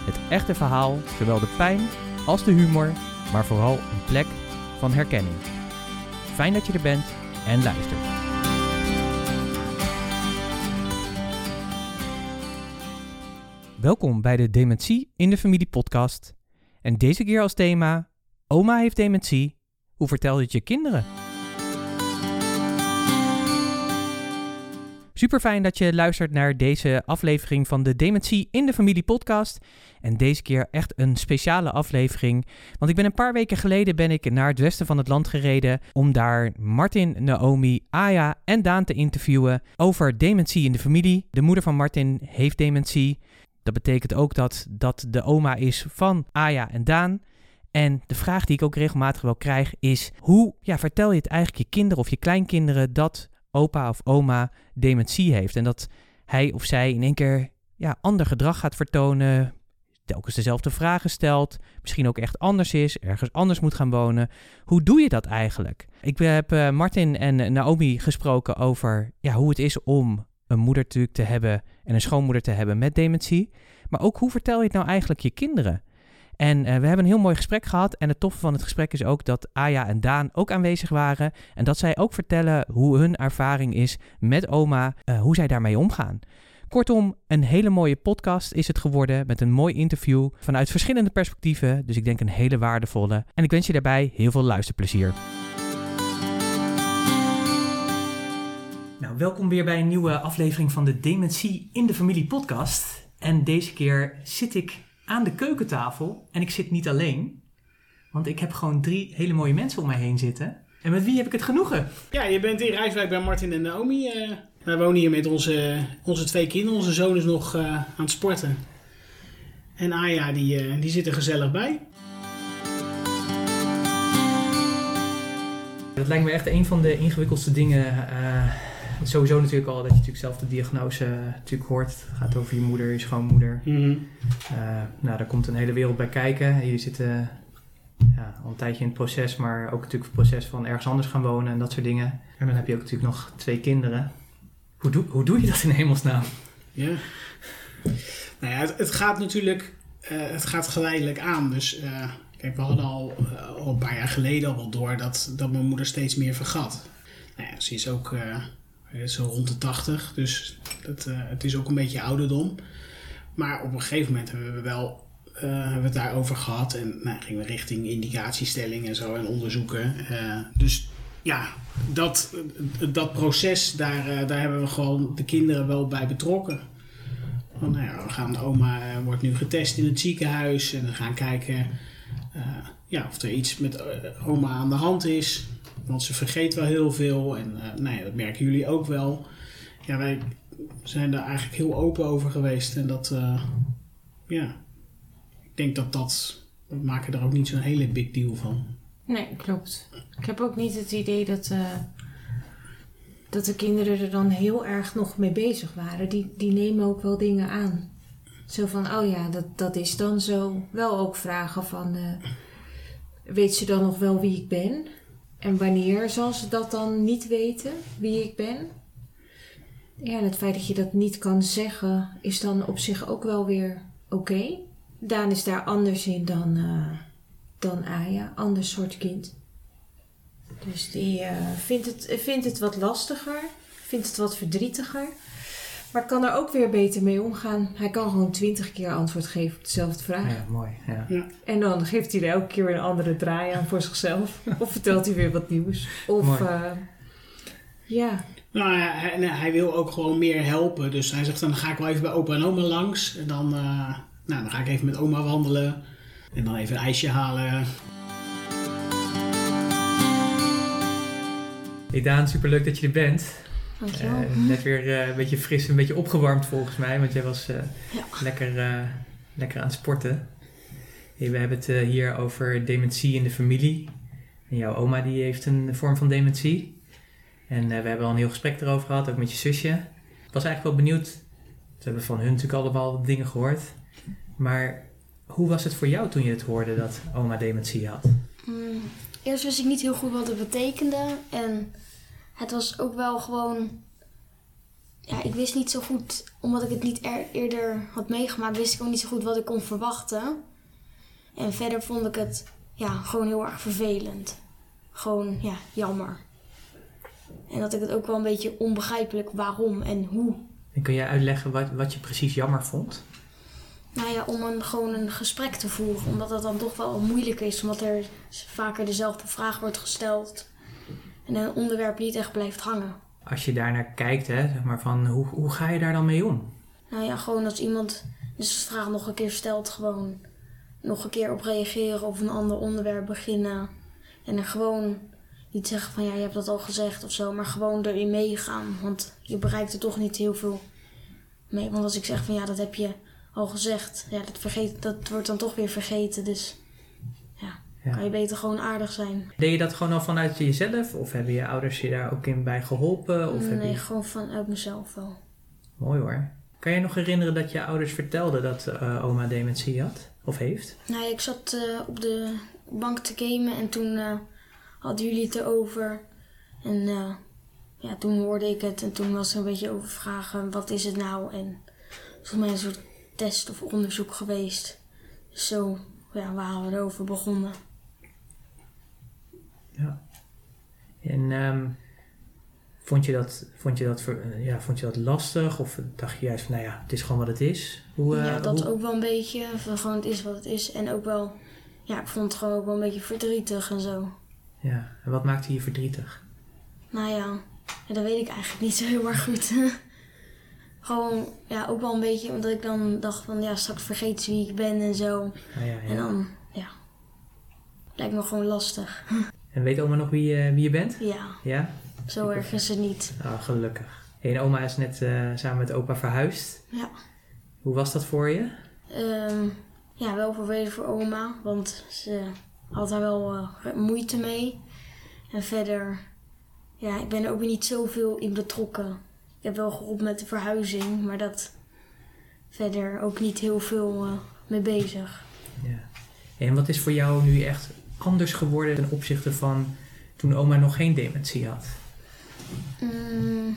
het echte verhaal, zowel de pijn als de humor, maar vooral een plek van herkenning. Fijn dat je er bent en luistert. Welkom bij de Dementie in de Familie podcast. En deze keer als thema: Oma heeft dementie. Hoe vertel je het je kinderen? Super fijn dat je luistert naar deze aflevering van de Dementie in de Familie podcast. En deze keer echt een speciale aflevering. Want ik ben een paar weken geleden ben ik naar het westen van het land gereden om daar Martin, Naomi, Aya en Daan te interviewen over dementie in de familie. De moeder van Martin heeft dementie. Dat betekent ook dat dat de oma is van Aya en Daan. En de vraag die ik ook regelmatig wel krijg is: hoe ja, vertel je het eigenlijk je kinderen of je kleinkinderen dat opa of oma dementie heeft. En dat hij of zij in één keer ja, ander gedrag gaat vertonen, telkens dezelfde vragen stelt, misschien ook echt anders is, ergens anders moet gaan wonen. Hoe doe je dat eigenlijk? Ik heb uh, Martin en Naomi gesproken over ja, hoe het is om een moeder natuurlijk te hebben en een schoonmoeder te hebben met dementie. Maar ook hoe vertel je het nou eigenlijk je kinderen? En uh, we hebben een heel mooi gesprek gehad. En het toffe van het gesprek is ook dat Aya en Daan ook aanwezig waren. En dat zij ook vertellen hoe hun ervaring is met oma, uh, hoe zij daarmee omgaan. Kortom, een hele mooie podcast is het geworden met een mooi interview vanuit verschillende perspectieven. Dus ik denk een hele waardevolle. En ik wens je daarbij heel veel luisterplezier. Nou, welkom weer bij een nieuwe aflevering van de Dementie in de Familie podcast. En deze keer zit ik aan de keukentafel en ik zit niet alleen. Want ik heb gewoon drie hele mooie mensen om mij heen zitten. En met wie heb ik het genoegen? Ja, je bent in Rijswijk bij Martin en Naomi. Uh, wij wonen hier met onze, onze twee kinderen. Onze zoon is nog uh, aan het sporten. En Aya, die, uh, die zit er gezellig bij. Dat lijkt me echt een van de ingewikkeldste dingen sowieso natuurlijk al dat je natuurlijk zelf de diagnose natuurlijk hoort. Het gaat over je moeder, je schoonmoeder. Mm -hmm. uh, nou, daar komt een hele wereld bij kijken. Jullie zitten ja, al een tijdje in het proces, maar ook natuurlijk het proces van ergens anders gaan wonen en dat soort dingen. En dan heb je ook natuurlijk nog twee kinderen. Hoe, doe, hoe doe je dat in hemelsnaam? Ja. Nou ja, het, gaat natuurlijk uh, het gaat geleidelijk aan. Dus uh, kijk, we hadden al, al een paar jaar geleden al wel door dat, dat mijn moeder steeds meer vergat. Nou ja, ze is ook zo rond de 80, dus dat, het is ook een beetje ouderdom. Maar op een gegeven moment hebben we wel hebben we het daarover gehad. En nou, gingen we richting indicatiestelling en zo en onderzoeken. Dus ja, dat, dat proces, daar, daar hebben we gewoon de kinderen wel bij betrokken. Want, nou ja, we gaan, oma wordt nu getest in het ziekenhuis en we gaan kijken ja, of er iets met oma aan de hand is. Want ze vergeet wel heel veel en uh, nou ja, dat merken jullie ook wel. Ja, wij zijn daar eigenlijk heel open over geweest en dat, ja, ik denk dat dat, we maken er ook niet zo'n hele big deal van. Nee, klopt. Ik heb ook niet het idee dat, uh, dat de kinderen er dan heel erg nog mee bezig waren. Die, die nemen ook wel dingen aan. Zo van, oh ja, dat, dat is dan zo. Wel ook vragen van, weet ze dan nog wel wie ik ben? En wanneer zal ze dat dan niet weten, wie ik ben? Ja, en het feit dat je dat niet kan zeggen, is dan op zich ook wel weer oké. Okay. Daan is daar anders in dan, uh, dan Aya, ander soort kind. Dus die uh, vindt, het, vindt het wat lastiger, vindt het wat verdrietiger. Maar kan er ook weer beter mee omgaan. Hij kan gewoon twintig keer antwoord geven op dezelfde vraag. Ja, mooi. Ja. ja. En dan geeft hij er elke keer weer een andere draai aan voor zichzelf. of vertelt hij weer wat nieuws. Of uh, ja. Nou ja, hij, hij, wil ook gewoon meer helpen. Dus hij zegt dan ga ik wel even bij opa en oma langs. En dan, uh, nou, dan ga ik even met oma wandelen. En dan even een ijsje halen. Hey Daan, superleuk dat je er bent. Uh, net weer uh, een beetje fris, een beetje opgewarmd volgens mij, want jij was uh, ja. lekker, lekker aan het sporten. Hey, we hebben het eh, hier over dementie in de familie. En jouw oma die heeft een vorm van dementie. En eh, we hebben al een heel gesprek erover gehad, ook met je zusje. Ik was eigenlijk wel benieuwd. We hebben van hun natuurlijk allemaal dingen gehoord. Maar hoe was het voor jou toen je het hoorde dat oma dementie had? Mm, eerst wist ik niet heel goed wat het betekende. En het was ook wel gewoon. Ja, ik wist niet zo goed, omdat ik het niet er- eerder had meegemaakt, wist ik ook niet zo goed wat ik kon verwachten. En verder vond ik het ja, gewoon heel erg vervelend. Gewoon, ja, jammer. En dat ik het ook wel een beetje onbegrijpelijk waarom en hoe. En kun jij uitleggen wat, wat je precies jammer vond? Nou ja, om een, gewoon een gesprek te voeren. Omdat dat dan toch wel moeilijk is. Omdat er vaker dezelfde vraag wordt gesteld. En een onderwerp niet echt blijft hangen. Als je daar naar kijkt, hè, zeg maar van, hoe, hoe ga je daar dan mee om? Nou ja, gewoon als iemand dus de vraag nog een keer stelt, gewoon nog een keer op reageren of een ander onderwerp beginnen. En er gewoon niet zeggen van ja, je hebt dat al gezegd of zo, maar gewoon erin meegaan. Want je bereikt er toch niet heel veel mee. Want als ik zeg van ja, dat heb je al gezegd, ja, dat, vergeet, dat wordt dan toch weer vergeten. Dus ja, Ja. kan je beter gewoon aardig zijn. Deed je dat gewoon al vanuit jezelf? Of hebben je ouders je daar ook in bij geholpen? Of heb nee, je... gewoon vanuit mezelf wel. Mooi hoor. Kan je nog herinneren dat je ouders vertelden dat eh, oma dementie had? Of heeft? Nou, ja, ik zat eh, op de bank te gamen en toen eh, hadden jullie het erover. En ja, toen hoorde ik het en toen was er een beetje over vragen, wat is het nou? En volgens mij een soort test of onderzoek geweest. Zo ja, waren we erover begonnen. Ja. En ehm, vond, je dat, vond, je dat, eh, ja, vond je dat lastig? Of dacht je juist van, nou ja, het is gewoon wat het is? Hoe, eh, ja, dat hoe- ook wel een beetje. Van gewoon het is wat het is. En ook wel, ja, ik vond het gewoon ook wel een beetje verdrietig en zo. Ja, en wat maakte je verdrietig? Nou ja, ja, dat weet ik eigenlijk niet zo heel erg goed. Gewoon, ja, ook wel een beetje omdat ik dan dacht van, ja, straks vergeet ze wie ik ben en zo. Ja, En ja. dan, ja, lijkt me gewoon lastig. En weet oma nog wie, je- wie je bent? Ja, Ja? zo erg is het niet. Ah, gelukkig. Hey, en oma is net eh, samen met opa verhuisd. Ja. Hoe was dat voor je? Ehm, ja, wel vervelend voor oma, want ze had daar wel eh, moeite mee. En verder, ja, ik ben er ook weer niet zoveel in betrokken. Ik heb wel geholpen met de verhuizing, maar dat verder ook niet heel veel eh, mee bezig. Ja. En wat is voor jou nu echt anders geworden ten opzichte van toen oma nog geen dementie had? Mm,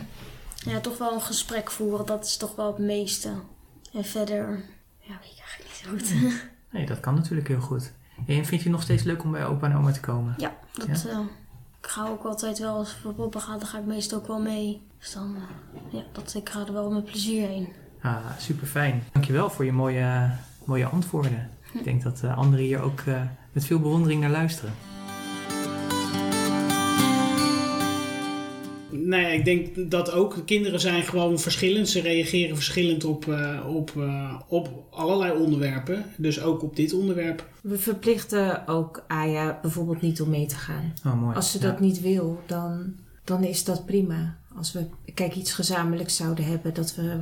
ja, toch wel een gesprek voeren, dat is toch wel het meeste. En verder, ja, weet ik eigenlijk niet zo goed. Nee, dat kan natuurlijk heel goed. En vind je het nog steeds leuk om bij opa en oma te komen? ja, dat, eh, ik ga ook altijd wel, als we poppen gaan, dan ga ik meestal ook wel mee. Dus dan, eh, ja, dat, ik ga er wel met plezier heen. Ah, super fijn. Dankjewel voor je mooie, mooie antwoorden. Ik denk dat eh, anderen hier ook eh, met veel bewondering naar luisteren. Nou ja, ik denk dat ook kinderen zijn gewoon verschillend. Ze reageren verschillend op, eh, op, eh, op allerlei onderwerpen. Dus ook op dit onderwerp. We verplichten ook Aya bijvoorbeeld niet om mee te gaan. Oh, mooi. Als ze Ja. dat niet wil, dan, dan is dat prima. Als we kijk, iets gezamenlijks zouden hebben, dat we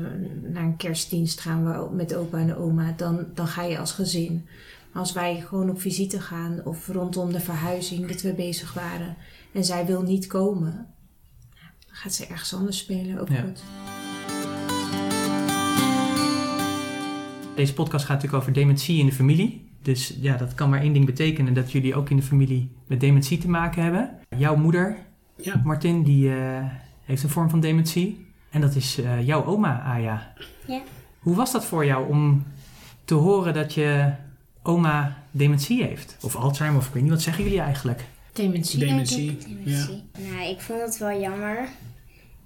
naar een kerstdienst gaan we met opa en oma, dan, dan ga je als gezin. Maar als wij gewoon op visite gaan of rondom de verhuizing dat we bezig waren en zij wil niet komen, dan gaat ze ergens anders spelen. Ook Ja. goed. Deze podcast gaat natuurlijk over dementie in de familie. Dus ja, dat kan maar één ding betekenen: dat jullie ook in de familie met dementie te maken hebben. Jouw moeder, Ja. Martin, die eh, heeft een vorm van dementie. En dat is eh, jouw oma, Aya. Ja. Hoe was dat voor jou om te horen dat je oma dementie heeft? Of Alzheimer, of ik weet niet, wat zeggen jullie eigenlijk? Dementie. Dementie. Ja. Nou, ik vond het wel jammer.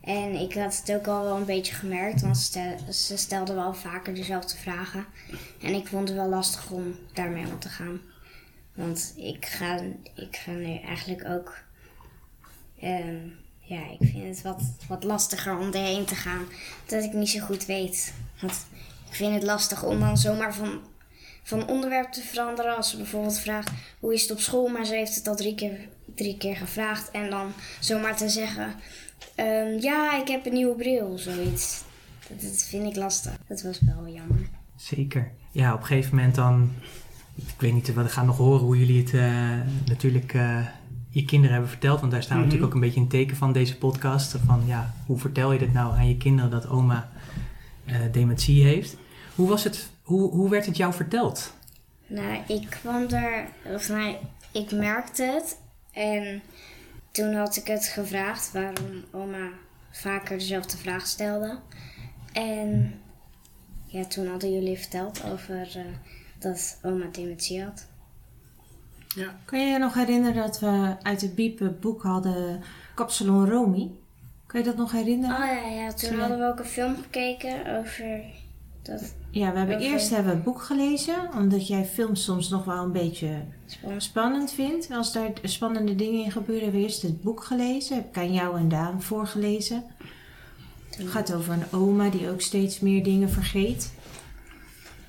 En ik had het ook al wel een beetje gemerkt, want stel- ze stelden wel vaker dezelfde vragen. En ik vond het wel lastig om daarmee om te gaan. Want ik ga, ik ga nu eigenlijk ook. ehm, ja, ik vind het wat, wat lastiger om erheen te gaan. Dat ik niet zo goed weet. Want ik vind het lastig om dan zomaar van, van onderwerp te veranderen. Als ze bijvoorbeeld vraagt hoe is het op school, maar ze heeft het al drie keer, drie keer gevraagd. En dan zomaar te zeggen: ehm, Ja, ik heb een nieuwe bril, zoiets. Dat, dat vind ik lastig. Dat was wel jammer. Zeker. Ja, op een gegeven moment dan ik weet niet, we gaan nog horen hoe jullie het eh, natuurlijk eh, je kinderen hebben verteld. Want daar staan we Mhm. natuurlijk ook een beetje een teken van deze podcast. Van ja, hoe vertel je dit nou aan je kinderen dat oma eh, dementie heeft? Hoe was het, hoe, hoe werd het jou verteld? Nou, ik kwam er, of nou, ik merkte het. En toen had ik het gevraagd waarom oma vaker dezelfde vraag stelde. En ja, toen hadden jullie verteld over eh, dat oma dementie had. Ja. Kan je je nog herinneren dat we uit het Biep boek hadden Kapsalon Romy? Kan je dat nog herinneren? Oh ja, ja, toen Zullen- hadden we ook een film gekeken over dat Ja, we hebben eerst hebben we het boek gelezen, omdat jij films soms nog wel een beetje spannend. spannend vindt. Als daar spannende dingen in gebeuren, hebben we eerst het boek gelezen. Heb ik aan jou en Daan voorgelezen. Het gaat over een oma die ook steeds meer dingen vergeet.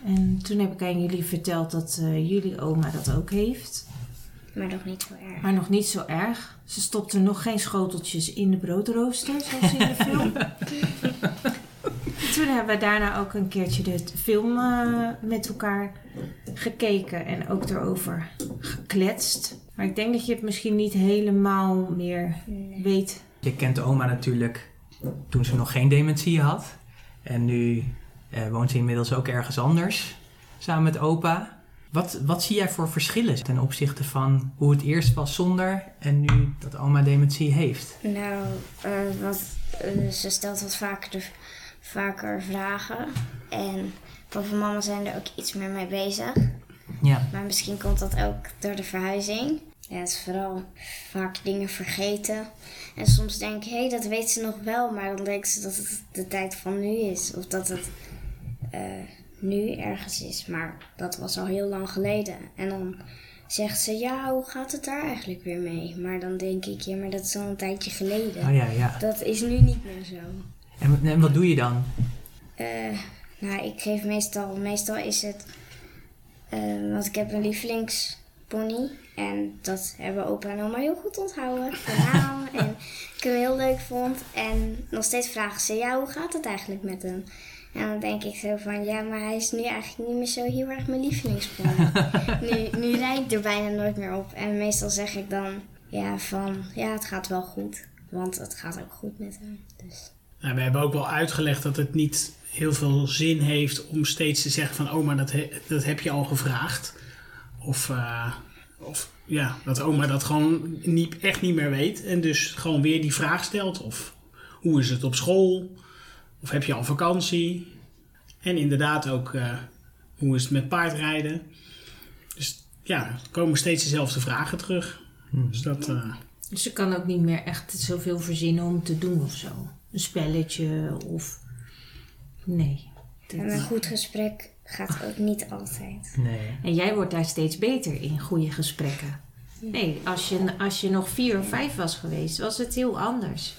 En toen heb ik aan jullie verteld dat eh, jullie oma dat ook heeft. Maar nog niet zo erg. Maar nog niet zo erg. Ze stopt er nog geen schoteltjes in de broodrooster, zoals in de film. Toen hebben we daarna ook een keertje de film eh, met elkaar gekeken en ook erover gekletst. Maar ik denk dat je het misschien niet helemaal meer Nee. weet. Je kent oma natuurlijk toen ze nog geen dementie had. En nu eh, woont ze inmiddels ook ergens anders samen met opa. Wat, wat zie jij voor verschillen ten opzichte van hoe het eerst was zonder en nu dat oma dementie heeft? Nou, eh, wat, ze stelt wat vaker, de, vaker vragen. En papa en mama zijn er ook iets meer mee bezig. Ja, Maar misschien komt dat ook door de verhuizing. Ja, het is vooral vaak dingen vergeten. En soms denk ik, hé, hey, dat weet ze nog wel. Maar dan denkt ze dat het de tijd van nu is. Of dat het eh, nu ergens is. Maar dat was al heel lang geleden. En dan zegt ze, ja, hoe gaat het daar eigenlijk weer mee? Maar dan denk ik, ja, maar dat is al een tijdje geleden. oh ja, ja. Dat is nu niet meer zo. En, en wat doe je dan? Eh, nou, ik geef meestal, meestal is het, eh, want ik heb een lievelingspony en dat hebben opa en oma heel goed onthouden, de naam en ik hem heel leuk vond en nog steeds vragen ze, ja, hoe gaat het eigenlijk met hem? En dan denk ik zo van, ja, maar hij is nu eigenlijk niet meer zo heel erg mijn lievelingspony. nu, nu rijd ik er bijna nooit meer op en meestal zeg ik dan, ja, van, ja, het gaat wel goed, want het gaat ook goed met hem, dus... Nou, we hebben ook wel uitgelegd dat het niet heel veel zin heeft om steeds te zeggen van oma, dat, he- dat heb je al gevraagd. Of, eh, of ja, dat oma dat gewoon niet, echt niet meer weet en dus gewoon weer die vraag stelt. Of hoe is het op school? Of heb je al vakantie? En inderdaad ook eh, hoe is het met paardrijden? Dus ja, er komen steeds dezelfde vragen terug. Dus dat, eh, Dus ze kan ook niet meer echt zoveel verzinnen om te doen of zo. Een spelletje of... Nee. Dat- En een goed gesprek gaat ook niet altijd. Nee. En jij wordt daar steeds beter in, goede gesprekken. Nee, als je, als je nog vier of vijf was geweest, was het heel anders.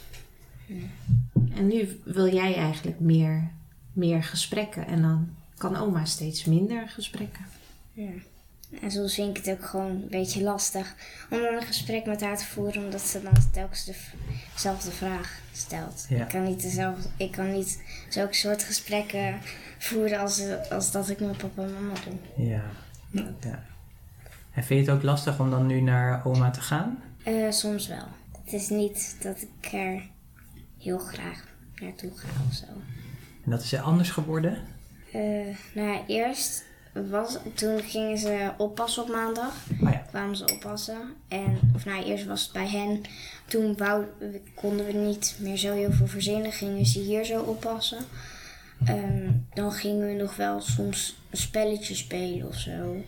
En nu wil jij eigenlijk meer, meer gesprekken. En dan kan oma steeds minder gesprekken. Ja. En soms vind ik het ook gewoon een beetje lastig om dan een gesprek met haar te voeren, omdat ze dan telkens dezelfde vraag stelt. Ja. Ik kan niet, dezelfde, ik kan niet zulke soort gesprekken voeren als, als dat ik met papa en mama doe. Ja. ja. En vind je het ook lastig om dan nu naar oma te gaan? Eh, soms wel. Het is niet dat ik er heel graag naartoe ga of zo. En dat is anders geworden? Eh, nou ja, eerst was, toen gingen ze oppassen op maandag. Oh ja. kwamen ze oppassen. En, of nou, eerst was het bij hen. Toen wou, konden we niet meer zo heel veel verzinnen. Gingen ze hier zo oppassen. Ehm, dan gingen we nog wel soms een spelletje spelen of zo.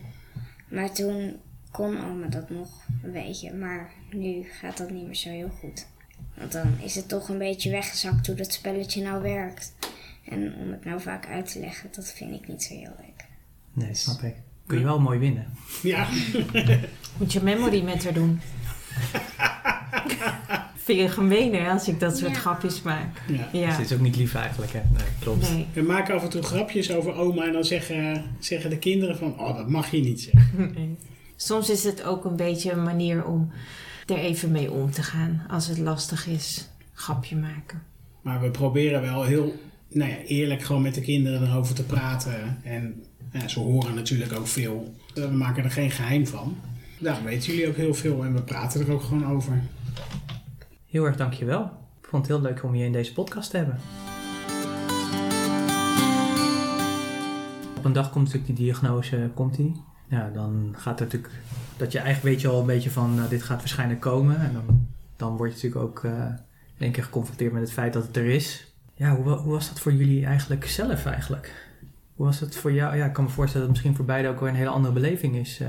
Maar toen kon allemaal dat nog een beetje. Maar nu gaat dat niet meer zo heel goed. Want dan is het toch een beetje weggezakt hoe dat spelletje nou werkt. En om het nou vaak uit te leggen, dat vind ik niet zo heel leuk. Nee, snap ik. Kun je wel mooi winnen. ja, Moet je memory met haar doen. Vind je gemeen hè, als ik dat soort Ja. grapjes maak. ja. Dus Ja. is ook niet lief eigenlijk, hè? Nee, klopt. Nee. We maken af en toe grapjes over oma en dan zeggen, zeggen de kinderen van, oh, dat mag je niet zeggen. Nee. Soms is het ook een beetje een manier om er even mee om te gaan als het lastig is. Grapje maken. Maar we proberen wel heel nou ja, eerlijk gewoon met de kinderen erover te praten. En ja, ze horen natuurlijk ook veel. We maken er geen geheim van. Daar weten jullie ook heel veel en we praten er ook gewoon over. Heel erg dankjewel. Ik vond het heel leuk om je in deze podcast te hebben. Op een dag komt natuurlijk die diagnose, komt die. Ja, dan gaat er natuurlijk, dat je eigenlijk weet je al een beetje van, nou, dit gaat waarschijnlijk komen. En dan, dan word je natuurlijk ook uh, in één keer geconfronteerd met het feit dat het er is. Ja, hoe, hoe was dat voor jullie eigenlijk zelf eigenlijk? Hoe was het voor jou? Ja, ik kan me voorstellen dat het misschien voor beide ook wel een hele andere beleving is. Uh.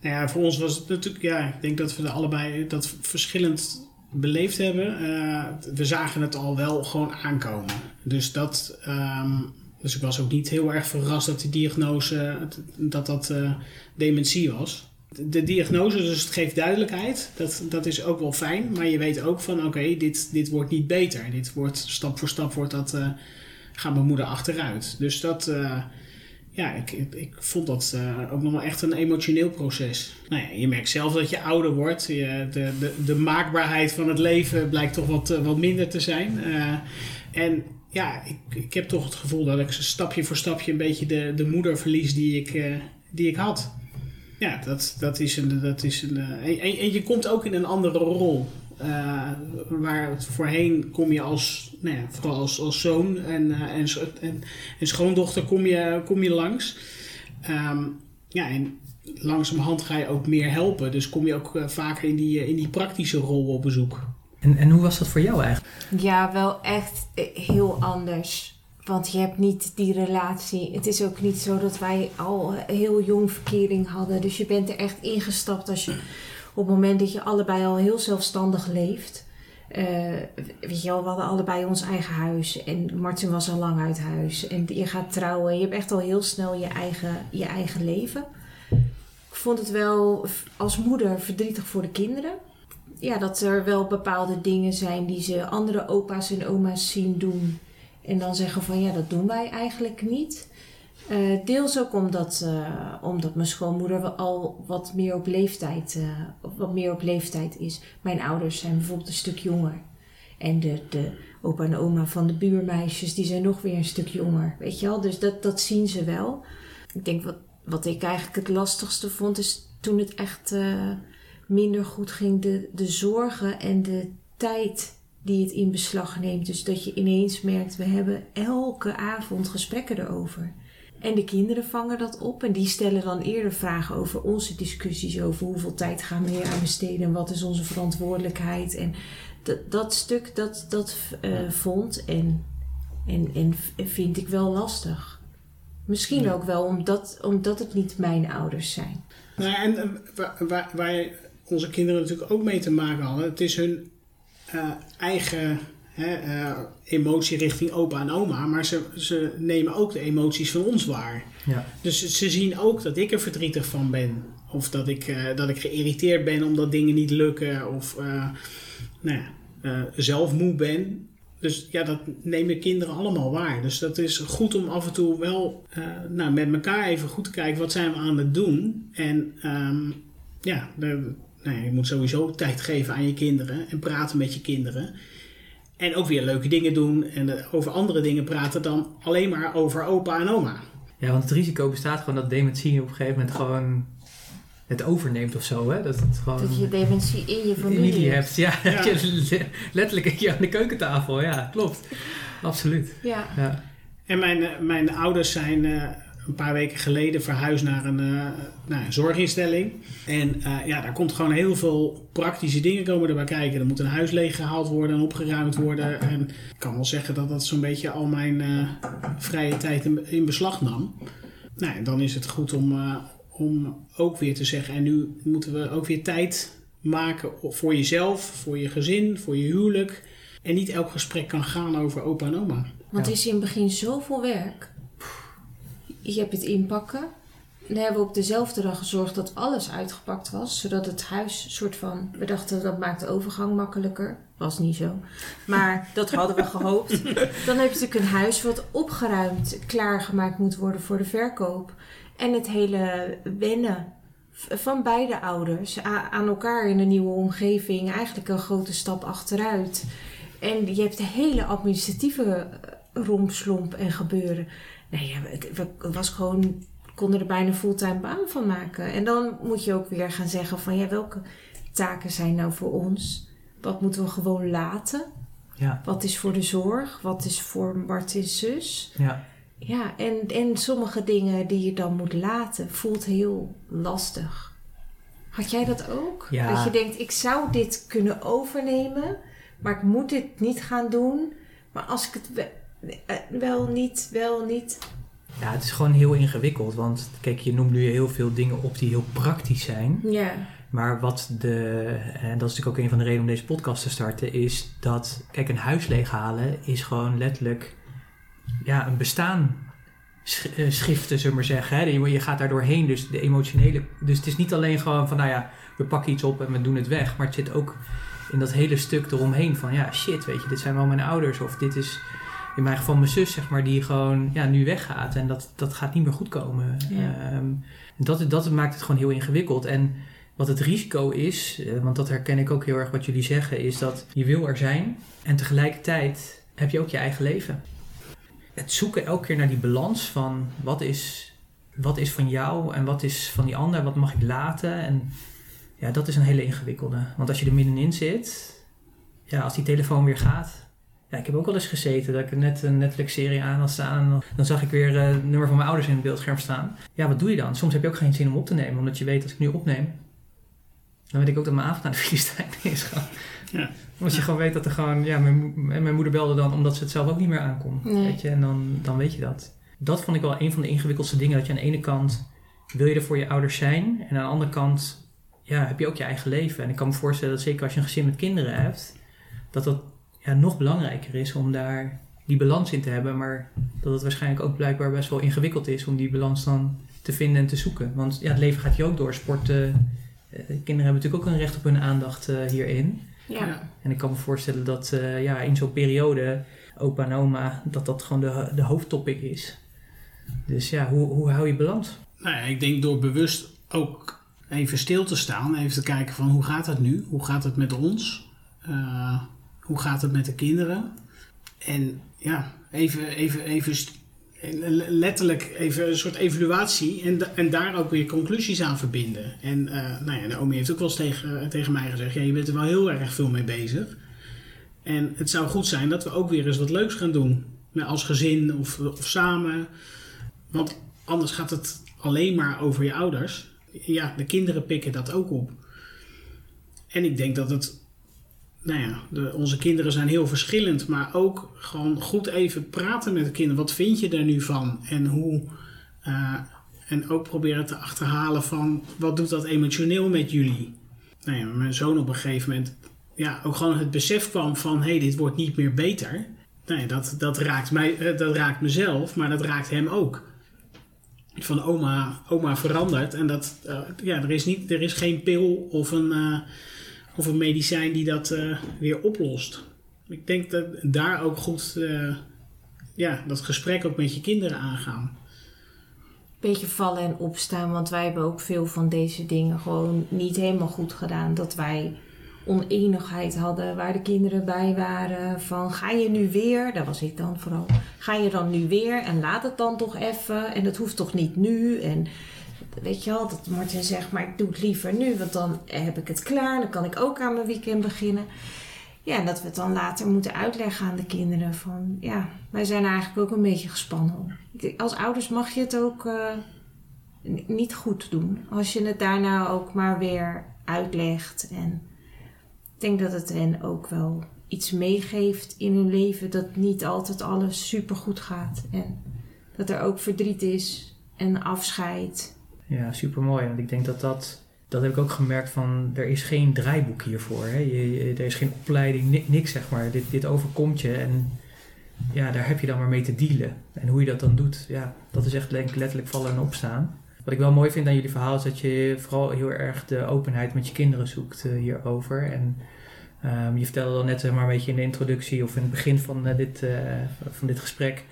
Nou ja, voor ons was het natuurlijk, ja, ik denk dat we allebei dat verschillend beleefd hebben. Uh, we zagen het al wel gewoon aankomen. Dus dat, um, dus ik was ook niet heel erg verrast dat die diagnose, dat dat uh, dementie was. De diagnose, dus het geeft duidelijkheid. Dat, dat is ook wel fijn. Maar je weet ook van, oké, dit, dit wordt niet beter. Dit wordt, stap voor stap wordt dat, uh, gaat mijn moeder achteruit. Dus dat, uh, ja, ik, ik, vond dat uh, ook nog wel echt een emotioneel proces. Nou ja, je merkt zelf dat je ouder wordt. Je, de, de, de maakbaarheid van het leven blijkt toch wat, wat minder te zijn. en ja, ik, ik heb toch het gevoel dat ik stapje voor stapje een beetje de, de moeder verlies die ik, die ik had. Ja, dat, dat is een. Dat is een en, en je komt ook in een andere rol. Uh, waar voorheen kom je als, nou ja, vooral als, als zoon en, uh, en, en, en, schoondochter kom je, kom je langs. Um, ja, en langzamerhand ga je ook meer helpen. Dus kom je ook uh, vaker in die, in die praktische rol op bezoek. En, en hoe was dat voor jou eigenlijk? Ja, wel echt heel anders. Want je hebt niet die relatie. Het is ook niet zo dat wij al heel jong verkering hadden. Dus je bent er echt ingestapt als je op het moment dat je allebei al heel zelfstandig leeft. Uh, weet je wel, we hadden allebei ons eigen huis. En Martin was al lang uit huis. En je gaat trouwen. Je hebt echt al heel snel je eigen, je eigen leven. Ik vond het wel als moeder verdrietig voor de kinderen. Ja, dat er wel bepaalde dingen zijn die ze andere opa's en oma's zien doen. En dan zeggen van ja, dat doen wij eigenlijk niet. Uh, deels ook omdat, uh, omdat mijn schoonmoeder al wat meer op leeftijd, uh, wat meer op leeftijd is. Mijn ouders zijn bijvoorbeeld een stuk jonger. En de, de opa en oma van de buurmeisjes, die zijn nog weer een stuk jonger. Weet je wel? Dus dat, dat zien ze wel. Ik denk wat, wat ik eigenlijk het lastigste vond, is toen het echt minder goed ging, de, de zorgen en de tijd die het in beslag neemt. Dus dat je ineens merkt, we hebben elke avond gesprekken erover. En de kinderen vangen dat op en die stellen dan eerder vragen over onze discussies over hoeveel tijd gaan we hier aan besteden en wat is onze verantwoordelijkheid. En dat, dat stuk, dat, dat uh, vond en, en, en vind ik wel lastig. Misschien ook wel omdat, omdat het niet mijn ouders zijn. Nou, en waar, waar, waar onze kinderen natuurlijk ook mee te maken hadden, het is hun uh, eigen hè, uh, emotie richting opa en oma, maar ze, ze nemen ook de emoties van ons waar. Ja. Dus ze zien ook dat ik er verdrietig van ben. Of dat ik, uh, dat ik geïrriteerd ben omdat dingen niet lukken. Of nou ja, zelf moe ben. Dus ja, dat nemen kinderen allemaal waar. Dus dat is goed om af en toe wel nou, met elkaar even goed te kijken wat zijn we aan het doen. En um, ja, de, nou, je moet sowieso tijd geven aan je kinderen en praten met je kinderen. En ook weer leuke dingen doen en over andere dingen praten dan alleen maar over opa en oma. Ja, want het risico bestaat gewoon dat dementie op een gegeven moment gewoon het overneemt of zo. Hè? Dat, het gewoon dat je dementie in je familie hebt. Ja, ja. letterlijk aan de keukentafel. Ja, klopt. Absoluut. Ja. ja. En mijn, mijn ouders zijn uh, een paar weken geleden verhuisd naar een, uh, naar een zorginstelling. En uh, ja, daar komt gewoon heel veel praktische dingen komen erbij kijken. Er moet een huis leeggehaald worden en opgeruimd worden. En ik kan wel zeggen dat dat zo'n beetje al mijn uh, vrije tijd in, in, beslag nam. Nou, en dan is het goed om, om ook weer te zeggen... en nu moeten we ook weer tijd maken voor jezelf, voor je gezin, voor je huwelijk... En niet elk gesprek kan gaan over opa en oma. Want het is in het begin zoveel werk je hebt het inpakken. Dan hebben we op dezelfde dag gezorgd dat alles uitgepakt was. Zodat het huis soort van... We dachten dat maakt de overgang makkelijker. Was niet zo. Maar dat hadden we gehoopt. Dan heb je natuurlijk een huis wat opgeruimd, klaargemaakt moet worden voor de verkoop. En het hele wennen van beide ouders aan elkaar in een nieuwe omgeving. Eigenlijk een grote stap achteruit. En je hebt de hele administratieve rompslomp en gebeuren. Nee, ja, het, het was gewoon, konden er bijna fulltime baan van maken. En dan moet je ook weer gaan zeggen van ja, welke taken zijn nou voor ons? Wat moeten we gewoon laten? Ja, Wat is voor de zorg? Wat is voor Martin's zus? ja. Ja, en, en sommige dingen die je dan moet laten, voelt heel lastig. Had jij dat ook? Ja. Dat je denkt, ik zou dit kunnen overnemen, maar ik moet dit niet gaan doen. Maar als ik het wel niet, wel niet. Ja, het is gewoon heel ingewikkeld. Want kijk, je noemt nu heel veel dingen op die heel praktisch zijn. Ja, Maar wat de, en dat is natuurlijk ook een van de redenen om deze podcast te starten, is dat, kijk, een huis leeghalen is gewoon letterlijk ja, een bestaan eh, schiften, zullen we maar zeggen. Je gaat daar doorheen, dus de emotionele. Dus het is niet alleen gewoon van, nou ja, we pakken iets op en we doen het weg. Maar het zit ook in dat hele stuk eromheen van, ja, shit, weet je, dit zijn wel mijn ouders. Of dit is in mijn geval mijn zus, zeg maar, die gewoon ja, nu weggaat. En dat, dat gaat niet meer goed komen. Ja. Ehm, dat, dat maakt het gewoon heel ingewikkeld. En wat het risico is, eh, want dat herken ik ook heel erg wat jullie zeggen, is dat je wil er zijn en tegelijkertijd heb je ook je eigen leven. Het zoeken elke keer naar die balans van wat is, wat is van jou en wat is van die ander, wat mag ik laten. En ja, dat is een hele ingewikkelde. Want als je er middenin zit, ja, als die telefoon weer gaat. Ja, ik heb ook wel eens gezeten dat ik net een Netflix-serie aan had staan. En dan- zag ik weer eh, het nummer van mijn ouders in het beeldscherm staan. Ja, wat doe je dan? Soms heb je ook geen zin om op te nemen, omdat je weet als ik nu opneem, dan weet ik ook dat mijn avond aan de Filistijn is gaan. Ja. Omdat je gewoon weet dat er gewoon, ja, mijn, mijn moeder belde dan omdat ze het zelf ook niet meer aankon. Nee. Weet je, en dan, dan weet je dat. Dat vond ik wel een van de ingewikkeldste dingen. Dat je aan de ene kant wil je er voor je ouders zijn. En aan de andere kant ja, heb je ook je eigen leven. En ik kan me voorstellen dat zeker als je een gezin met kinderen hebt, dat dat ja, nog belangrijker is om daar die balans in te hebben. Maar dat het waarschijnlijk ook blijkbaar best wel ingewikkeld is om die balans dan te vinden en te zoeken. Want ja, het leven gaat hier ook door. Sporten. eh, kinderen hebben natuurlijk ook een recht op hun aandacht eh, hierin. ja. En ik kan me voorstellen dat eh, ja, in zo'n periode, opa en oma, dat dat gewoon de, de hoofdtopic is. Dus ja, hoe, hoe hou je balans? Nou ja, ik denk door bewust ook even stil te staan, even te kijken van hoe gaat het nu? Hoe gaat het met ons? Eh, hoe gaat het met de kinderen? En ja, even, even, even letterlijk even een soort evaluatie en, en daar ook weer conclusies aan verbinden. En eh, nou ja, Naomi heeft ook wel eens tegen, tegen mij gezegd, ja, je bent er wel heel erg veel mee bezig. En het zou goed zijn dat we ook weer eens wat leuks gaan doen. Met Als gezin of, of samen. Want anders gaat het alleen maar over je ouders. Ja, de kinderen pikken dat ook op. En ik denk dat het. Nou ja, de, onze kinderen zijn heel verschillend. Maar ook gewoon goed even praten met de kinderen. Wat vind je er nu van? En hoe. eh, en ook proberen te achterhalen van. Wat doet dat emotioneel met jullie? Nou ja, mijn zoon op een gegeven moment. Ja, ook gewoon het besef kwam van. Hé, hey, dit wordt niet meer beter. Nou ja, dat, dat, raakt mij, eh, dat raakt mezelf, maar dat raakt hem ook van oma, oma verandert. En dat, eh, ja, er is, niet, er is geen pil of een, of een medicijn die dat eh, weer oplost. Ik denk dat daar ook goed eh, ja, dat gesprek ook met je kinderen aangaan. Beetje vallen en opstaan, want wij hebben ook veel van deze dingen gewoon niet helemaal goed gedaan. Dat wij oneenigheid hadden waar de kinderen bij waren. Van ga je nu weer, daar was ik dan vooral, ga je dan nu weer en laat het dan toch even en het hoeft toch niet nu. En weet je wel, dat Martin zegt, maar ik doe het liever nu, want dan heb ik het klaar. Dan kan ik ook aan mijn weekend beginnen. Ja, en dat we het dan later moeten uitleggen aan de kinderen van, ja, wij zijn eigenlijk ook een beetje gespannen. Als ouders mag je het ook eh, niet goed doen. Als je het daarna ook maar weer uitlegt en ik denk dat het hen ook wel iets meegeeft in hun leven dat niet altijd alles super goed gaat. En dat er ook verdriet is en afscheid. Ja, super mooi. Want ik denk dat dat, dat heb ik ook gemerkt van, er is geen draaiboek hiervoor. Hè? Je, er is geen opleiding, ni- niks zeg maar. Dit, dit overkomt je en ja, daar heb je dan maar mee te dealen. En hoe je dat dan doet, ja, dat is echt denk letterlijk vallen en opstaan. Wat ik wel mooi vind aan jullie verhaal is dat je vooral heel erg de openheid met je kinderen zoekt eh, hierover. En ehm, je vertelde al net zeg maar, een beetje in de introductie of in het begin van, eh, dit, eh, van dit gesprek.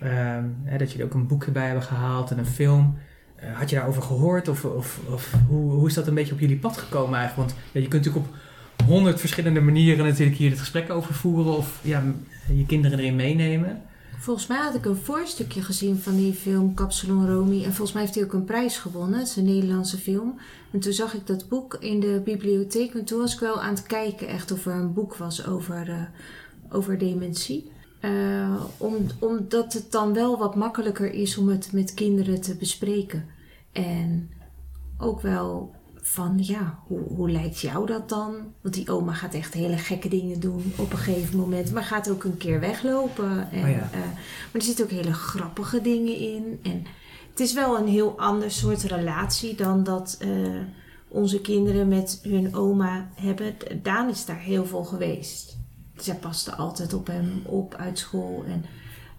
ehm, hè, dat jullie ook een boek erbij hebben gehaald en een film. Eh, had je daarover gehoord of, of, of hoe, hoe is dat een beetje op jullie pad gekomen eigenlijk? Want ja, je kunt natuurlijk op honderd verschillende manieren natuurlijk hier het gesprek over voeren of ja, je kinderen erin meenemen. Volgens mij had ik een voorstukje gezien van die film Capsalon Romy. En volgens mij heeft hij ook een prijs gewonnen. Het is een Nederlandse film. En toen zag ik dat boek in de bibliotheek. En toen was ik wel aan het kijken echt of er een boek was over, uh, over dementie. Uh, om, omdat het dan wel wat makkelijker is om het met kinderen te bespreken. En ook wel van ja, hoe, hoe lijkt jou dat dan? Want die oma gaat echt hele gekke dingen doen op een gegeven moment, maar gaat ook een keer weglopen. En, Oh ja. eh, maar er zitten ook hele grappige dingen in. En het is wel een heel ander soort relatie dan dat eh, onze kinderen met hun oma hebben. Daan is daar heel veel geweest. Zij paste altijd op hem op uit school. En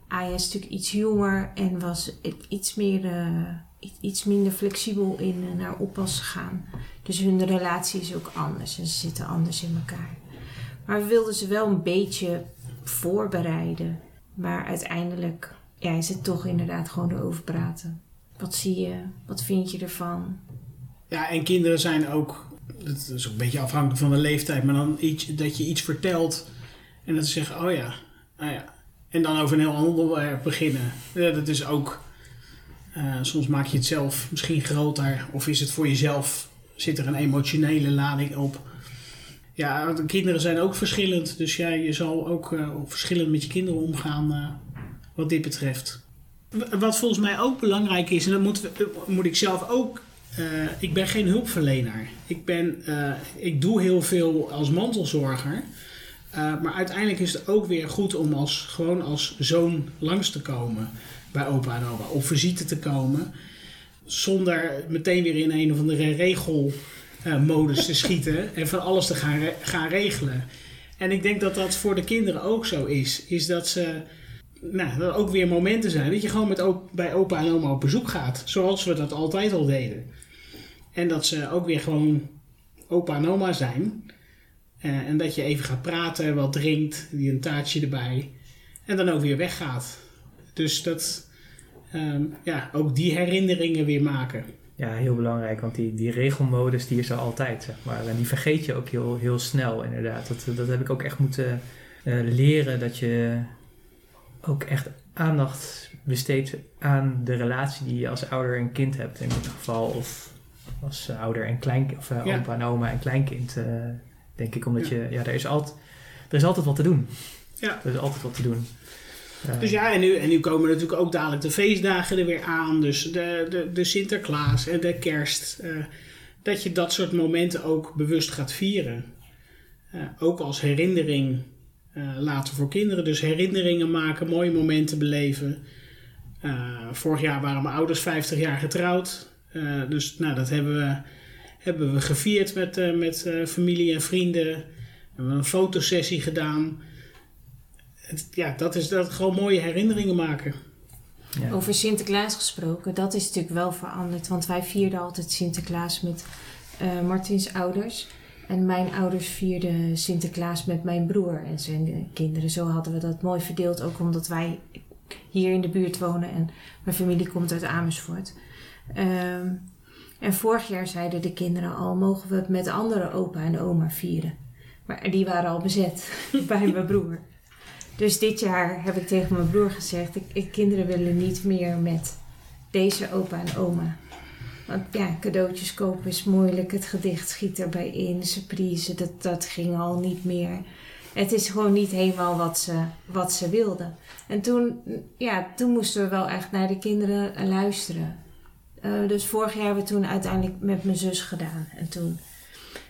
Aya is natuurlijk iets jonger en was iets meer. eh, iets minder flexibel in uh, naar oppas gaan. Dus hun relatie is ook anders en ze zitten anders in elkaar. Maar we wilden ze wel een beetje voorbereiden. Maar uiteindelijk ja, is het toch inderdaad gewoon erover praten. Wat zie je? Wat vind je ervan? Ja, en kinderen zijn ook, dat is ook een beetje afhankelijk van de leeftijd, maar dan iets, dat je iets vertelt en dat ze zeggen, oh ja, ah ja. En dan over een heel ander onderwerp beginnen. Ja, dat is ook uh, soms maak je het zelf misschien groter of is het voor jezelf, zit er een emotionele lading op. Ja, de kinderen zijn ook verschillend, dus ja, je zal ook uh, verschillend met je kinderen omgaan uh, wat dit betreft. Wat volgens mij ook belangrijk is, en dat moet, moet ik zelf ook, ik ben geen hulpverlener. Ik, ben, ik doe heel veel als mantelzorger. Maar uiteindelijk is het ook weer goed om als, gewoon als zoon langs te komen bij opa en oma. Op visite te komen. Zonder meteen weer in een of andere regelmodus uh, te schieten. En van alles te gaan, re gaan regelen. En ik denk dat dat voor de kinderen ook zo is. Is dat ze... Nou, dat er ook weer momenten zijn dat je gewoon met op, bij opa en oma op bezoek gaat. Zoals we dat altijd al deden. En dat ze ook weer gewoon opa en oma zijn. Uh, en dat je even gaat praten, wat drinkt, die een taartje erbij. En dan ook weer weggaat. Dus dat, um, ja, ook die herinneringen weer maken. Ja, heel belangrijk, want die, die regelmodus die is er altijd, zeg maar. En die vergeet je ook heel, heel snel, inderdaad. Dat, dat heb ik ook echt moeten uh, leren, dat je ook echt aandacht besteedt aan de relatie die je als ouder en kind hebt, in dit geval. Of als ouder en kleinkind, of uh, ja. opa en oma en kleinkind, uh, denk ik. Omdat ja. je, ja, er is, altijd, er is altijd wat te doen. Ja. Er is altijd wat te doen. Ja. Dus ja, en nu, en nu komen natuurlijk ook dadelijk de feestdagen er weer aan. Dus de, de, de Sinterklaas en de kerst. Uh, dat je dat soort momenten ook bewust gaat vieren. Uh, ook als herinnering later voor kinderen. Dus herinneringen maken, mooie momenten beleven. vorig jaar waren mijn ouders 50 jaar getrouwd. dus nou, dat hebben we, hebben we gevierd met, met familie en vrienden. We hebben een fotosessie gedaan ja, dat is dat gewoon mooie herinneringen maken. Ja. Over Sinterklaas gesproken, dat is natuurlijk wel veranderd. Want wij vierden altijd Sinterklaas met uh, Martins ouders. En mijn ouders vierden Sinterklaas met mijn broer en zijn kinderen. Zo hadden we dat mooi verdeeld, ook omdat wij hier in de buurt wonen en mijn familie komt uit Amersfoort. Um, en vorig jaar zeiden de kinderen al, mogen we het met andere opa en oma vieren. Maar die waren al bezet bij mijn broer. Dus dit jaar heb ik tegen mijn broer gezegd: ik, ik, kinderen willen niet meer met deze opa en oma. Want ja, cadeautjes kopen is moeilijk, het gedicht schiet erbij in, surprise, dat, dat ging al niet meer. Het is gewoon niet helemaal wat ze, wat ze wilden. En toen, ja, toen moesten we wel echt naar de kinderen luisteren. Uh, dus vorig jaar hebben we toen uiteindelijk met mijn zus gedaan. En toen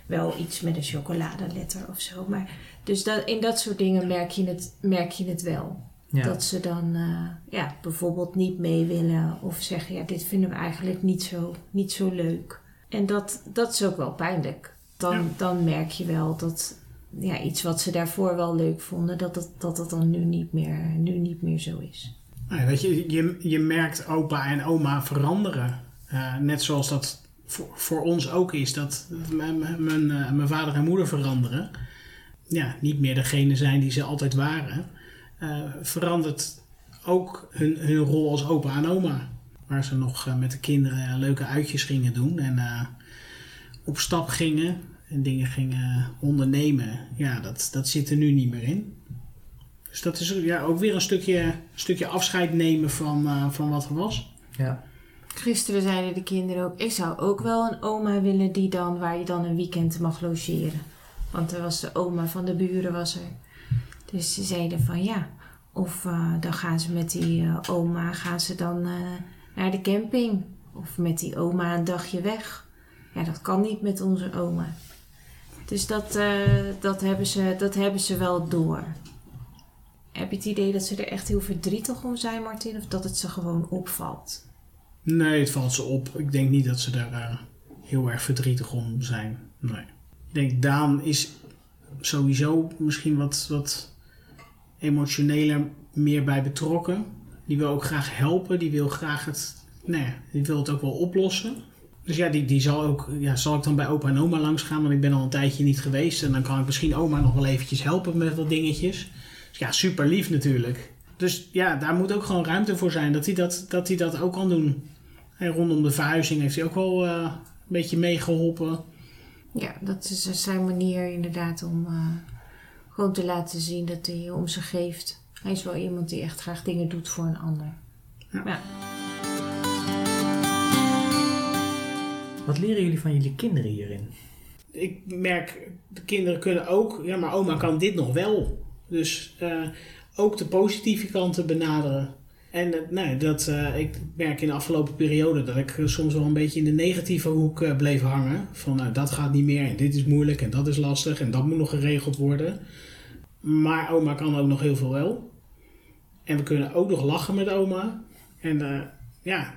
wel iets met een chocoladeletter of zo. Maar dus dat, in dat soort dingen merk je het, merk je het wel. Ja. Dat ze dan uh, ja, bijvoorbeeld niet mee willen of zeggen: ja, dit vinden we eigenlijk niet zo, niet zo leuk. En dat, dat is ook wel pijnlijk. Dan, ja. dan merk je wel dat ja, iets wat ze daarvoor wel leuk vonden, dat dat, dat, dat dan nu niet, meer, nu niet meer zo is. Nou, weet je, je, je merkt opa en oma veranderen. Uh, net zoals dat voor, voor ons ook is, dat mijn, mijn, uh, mijn vader en moeder veranderen ja, niet meer degene zijn die ze altijd waren, uh, verandert ook hun, hun rol als opa en oma. Waar ze nog met de kinderen leuke uitjes gingen doen en op stap gingen en dingen gingen ondernemen. Ja, dat, dat zit er nu niet meer in. Dus dat is ja, ook weer een stukje, stukje afscheid nemen van, eh, van wat er was. Ja. Gisteren zeiden de kinderen ook, ik zou ook wel een oma willen die dan, waar je dan een weekend mag logeren. Want er was de oma van de buren was er. Dus ze zeiden van ja, of eh, dan gaan ze met die eh, oma gaan ze dan eh, naar de camping. Of met die oma een dagje weg. Ja, dat kan niet met onze oma. Dus dat, eh, dat, hebben, ze, dat hebben ze wel door. Heb je het idee dat ze er echt heel verdrietig om zijn, Martin? Of dat het ze gewoon opvalt? Nee, het valt ze op. Ik denk niet dat ze daar eh, heel erg verdrietig om zijn. Nee. Ik denk, Daan is sowieso misschien wat, wat emotioneler meer bij betrokken. Die wil ook graag helpen. Die wil graag het, nee, die wil het ook wel oplossen. Dus ja, die, die zal ook, ja, zal ik dan bij opa en oma langs gaan, want ik ben al een tijdje niet geweest. En dan kan ik misschien oma nog wel eventjes helpen met wat dingetjes. Dus ja, super lief natuurlijk. Dus ja, daar moet ook gewoon ruimte voor zijn dat hij dat, dat, hij dat ook kan doen. En rondom de verhuizing heeft hij ook wel eh, een beetje meegeholpen. Ja, dat is eh, zijn manier inderdaad om eh, gewoon te laten zien dat hij om zich geeft. Hij is wel iemand die echt graag dingen doet voor een ander. Ja. Ja. Wat leren jullie van jullie kinderen hierin? Ik merk, de kinderen kunnen ook, ja, maar oma kan dit nog wel. Dus eh, ook de positieve kanten benaderen. En eh, nee, dat, eh, ik merk in de afgelopen periode dat ik soms wel een beetje in de negatieve hoek bleef hangen. Van nou, dat gaat niet meer en dit is moeilijk en dat is lastig en dat moet nog geregeld worden. Maar oma kan ook nog heel veel wel. En we kunnen ook nog lachen met oma. En ja,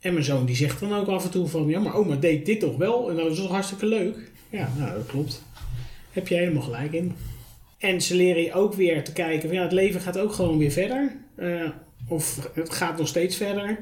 en mijn zoon die zegt dan ook af en toe van... Ja, maar oma deed dit toch wel? En dat is toch hartstikke leuk? Ja, nou, dat klopt. Heb je helemaal gelijk in. En ze leren je ook weer te kijken van... Ja, het leven gaat ook gewoon weer verder. Eh, of het gaat nog steeds verder.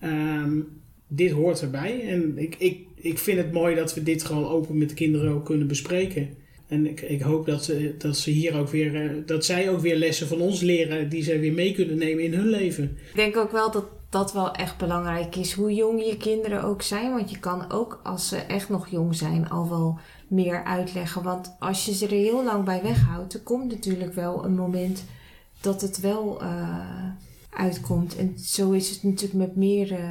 Ehm, dit hoort erbij. En ik, ik, ik vind het mooi dat we dit gewoon open met de kinderen ook kunnen bespreken. En ik, ik hoop dat ze, dat ze hier ook weer... eh, dat zij ook weer lessen van ons leren... die ze weer mee kunnen nemen in hun leven. Ik denk ook wel dat dat wel echt belangrijk is, hoe jong je kinderen ook zijn. Want je kan ook, als ze echt nog jong zijn, al wel meer uitleggen. Want als je ze er heel lang bij weghoudt, er komt natuurlijk wel een moment dat het wel eh, uitkomt. En zo is het natuurlijk met meer, eh,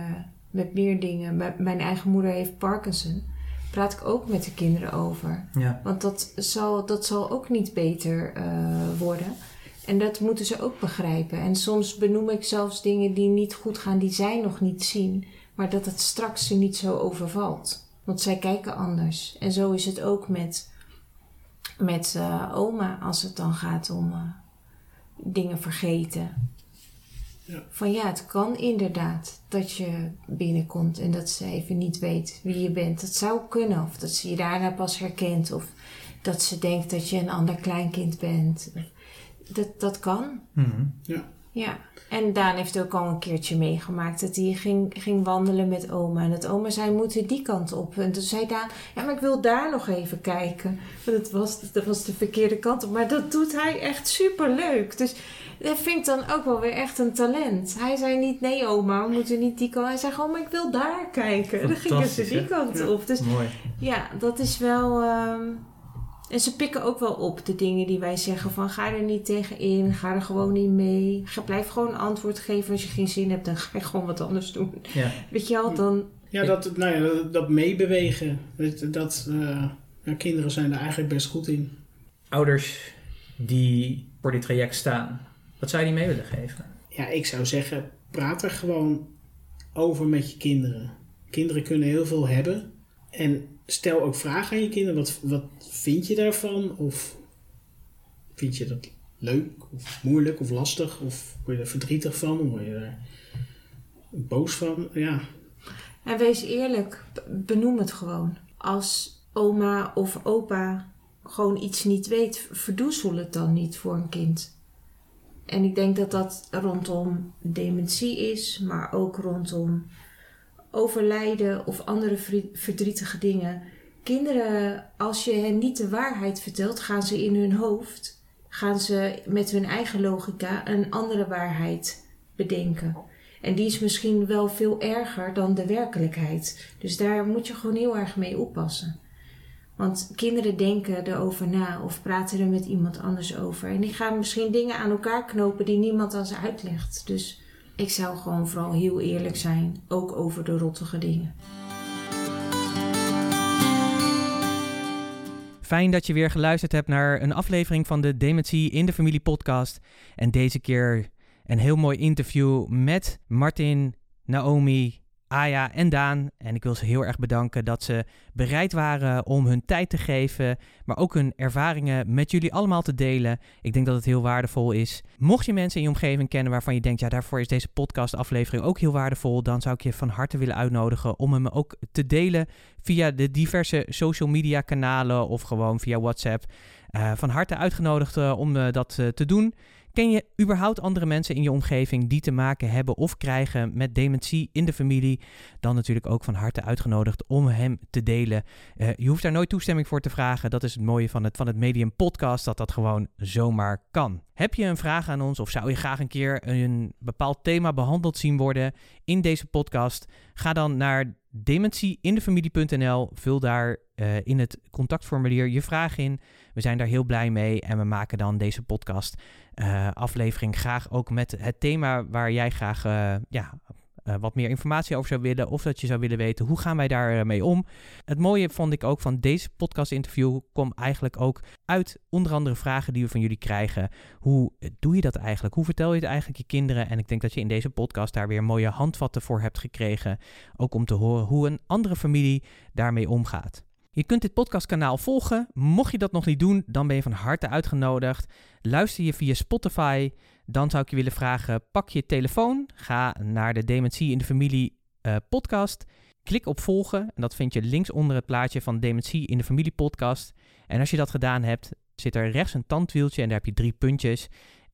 met meer dingen. M- mijn eigen moeder heeft Parkinson. Praat ik ook met de kinderen over. Ja. Want dat zal, dat zal ook niet beter eh, worden. En dat moeten ze ook begrijpen. En soms benoem ik zelfs dingen die niet goed gaan, die zij nog niet zien. Maar dat het straks ze niet zo overvalt. Want zij kijken anders. En zo is het ook met, met eh, oma als het dan gaat om eh, dingen vergeten. Ja. Van ja, het kan inderdaad dat je binnenkomt en dat ze even niet weet wie je bent. Dat zou kunnen. Of dat ze je daarna pas herkent. Of dat ze denkt dat je een ander kleinkind bent. Dat, dat kan. Mhm. Ja. En Daan heeft ook al een keertje meegemaakt dat hij ging, ging wandelen met oma. En dat oma zei, we moeten die kant op. En toen zei Daan, ja, maar ik wil daar nog even kijken. Want het was, dat was de verkeerde kant op. Maar dat doet hij echt superleuk. Dus dat vind ik dan ook wel weer echt een talent. Hij zei niet, nee oma, we moeten niet die kant. Hij zei gewoon, maar ik wil daar kijken. En dan gingen ze die kant Ja. op. Dus Mooi. ja, dat is wel. ehm, en ze pikken ook wel op de dingen die wij zeggen: van ga er niet tegen in, ga er gewoon niet mee. Ga, blijf gewoon een antwoord geven. Als je geen zin hebt, dan ga je gewoon wat anders doen. Ja. Weet je wel, dan. Ja, dat, nou ja, dat, dat meebewegen. Dat, dat, eh, ja, kinderen zijn er eigenlijk best goed in. Ouders die voor dit traject staan, wat zou je die mee willen geven? Ja, ik zou zeggen, praat er gewoon over met je kinderen. Kinderen kunnen heel veel hebben. En stel ook vragen aan je kinderen. Wat, wat vind je daarvan? Of vind je dat leuk? Of moeilijk? Of lastig? Of word je er verdrietig van? Of word je er boos van? Ja, En wees eerlijk, benoem het gewoon. Als oma of opa gewoon iets niet weet, verdoezel het dan niet voor een kind. En ik denk dat dat rondom dementie is, maar ook rondom overlijden of andere verdrietige dingen. Kinderen, als je hen niet de waarheid vertelt, gaan ze in hun hoofd, gaan ze met hun eigen logica een andere waarheid bedenken. En die is misschien wel veel erger dan de werkelijkheid. Dus daar moet je gewoon heel erg mee oppassen. Want kinderen denken erover na of praten er met iemand anders over. En die gaan misschien dingen aan elkaar knopen die niemand aan ze uitlegt. Dus ik zou gewoon vooral heel eerlijk zijn, ook over de rottige dingen. Fijn dat je weer geluisterd hebt naar een aflevering van de Dementie in de Familie podcast. En deze keer een heel mooi interview met Martin, Naomi, Aya en Daan. En ik wil ze heel erg bedanken dat ze bereid waren om hun tijd te geven, maar ook hun ervaringen met jullie allemaal te delen. Ik denk dat het heel waardevol is. Mocht je mensen in je omgeving kennen waarvan je denkt, ja, daarvoor is deze podcastaflevering ook heel waardevol, dan zou ik je van harte willen uitnodigen om hem ook te delen via de diverse social media kanalen of gewoon via WhatsApp. Uh, van harte uitgenodigd uh, om uh, dat te doen. Ken je überhaupt andere mensen in je omgeving die te maken hebben of krijgen met dementie in de familie? Dan natuurlijk ook van harte uitgenodigd om hem te delen. Uh, je hoeft daar nooit toestemming voor te vragen. Dat is het mooie van het, van het Medium Podcast, dat dat gewoon zomaar kan. Heb je een vraag aan ons of zou je graag een keer een bepaald thema behandeld zien worden in deze podcast? Ga dan naar dementieindefamilie.nl. Vul daar uh, in het contactformulier je vraag in. We zijn daar heel blij mee en we maken dan deze podcast uh, aflevering graag ook met het thema waar jij graag uh, ja, uh, wat meer informatie over zou willen. Of dat je zou willen weten hoe gaan wij daarmee om. Het mooie vond ik ook van deze podcast interview kwam eigenlijk ook uit onder andere vragen die we van jullie krijgen. Hoe doe je dat eigenlijk? Hoe vertel je het eigenlijk je kinderen? En ik denk dat je in deze podcast daar weer mooie handvatten voor hebt gekregen. Ook om te horen hoe een andere familie daarmee omgaat. Je kunt dit podcastkanaal volgen. Mocht je dat nog niet doen, dan ben je van harte uitgenodigd. Luister je via Spotify, dan zou ik je willen vragen: pak je telefoon, ga naar de Dementie in de Familie uh, podcast. Klik op volgen en dat vind je links onder het plaatje van Dementie in de Familie podcast. En als je dat gedaan hebt, zit er rechts een tandwieltje en daar heb je drie puntjes.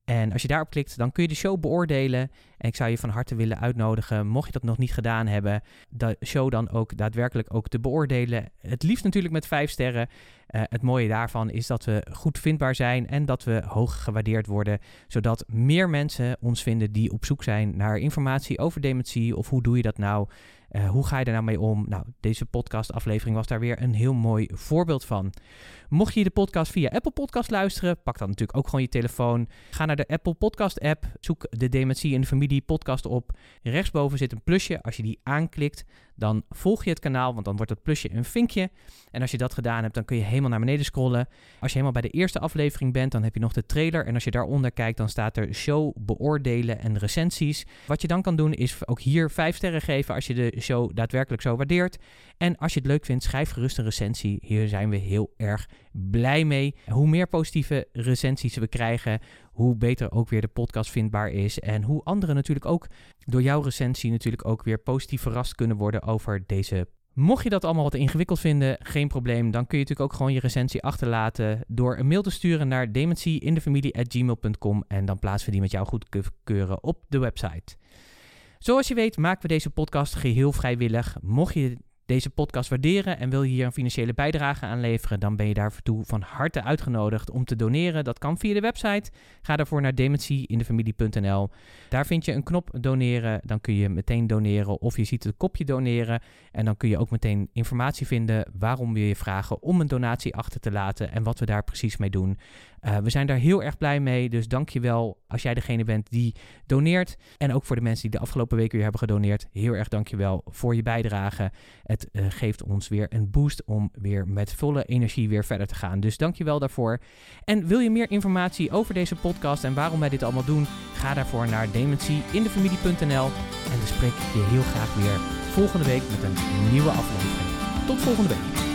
En als je daarop klikt, dan kun je de show beoordelen. En ik zou je van harte willen uitnodigen, mocht je dat nog niet gedaan hebben, de show dan ook daadwerkelijk ook te beoordelen. Het liefst natuurlijk met vijf sterren. Uh, het mooie daarvan is dat we goed vindbaar zijn en dat we hoog gewaardeerd worden, zodat meer mensen ons vinden die op zoek zijn naar informatie over dementie of hoe doe je dat nou. Uh, hoe ga je er nou mee om? Nou, deze podcastaflevering was daar weer een heel mooi voorbeeld van. Mocht je de podcast via Apple Podcast luisteren, pak dan natuurlijk ook gewoon je telefoon. Ga naar de Apple Podcast app, zoek de Dementie in de Familie podcast op. Rechtsboven zit een plusje. Als je die aanklikt, dan volg je het kanaal, want dan wordt het plusje een vinkje. En als je dat gedaan hebt, dan kun je helemaal naar beneden scrollen. Als je helemaal bij de eerste aflevering bent, dan heb je nog de trailer. En als je daaronder kijkt, dan staat er show, beoordelen en recensies. Wat je dan kan doen, is ook hier vijf sterren geven als je de show daadwerkelijk zo waardeert. En als je het leuk vindt, schrijf gerust een recensie. Hier zijn we heel erg blij mee. Hoe meer positieve recensies we krijgen, hoe beter ook weer de podcast vindbaar is. En hoe anderen natuurlijk ook door jouw recensie natuurlijk ook weer positief verrast kunnen worden over deze Mocht je dat allemaal wat ingewikkeld vinden, geen probleem. Dan kun je natuurlijk ook gewoon je recensie achterlaten door een mail te sturen naar dementieinthefamilie.gmail.com en dan plaatsen we die met jou goedkeuren op de website. Zoals je weet maken we deze podcast geheel vrijwillig. Mocht je deze podcast waarderen en wil je hier een financiële bijdrage aan leveren, dan ben je daartoe van harte uitgenodigd om te doneren. Dat kan via de website. Ga daarvoor naar dementieindefamilie.nl. Daar vind je een knop doneren. Dan kun je meteen doneren of je ziet het kopje doneren. En dan kun je ook meteen informatie vinden waarom we je vragen om een donatie achter te laten en wat we daar precies mee doen. Uh, we zijn daar heel erg blij mee. Dus dank je wel als jij degene bent die doneert. En ook voor de mensen die de afgelopen weken weer hebben gedoneerd. Heel erg dank je wel voor je bijdrage. Het uh, geeft ons weer een boost om weer met volle energie weer verder te gaan. Dus dank je wel daarvoor. En wil je meer informatie over deze podcast en waarom wij dit allemaal doen? Ga daarvoor naar dementieindefamilie.nl En dan spreek ik je heel graag weer volgende week met een nieuwe aflevering. Tot volgende week.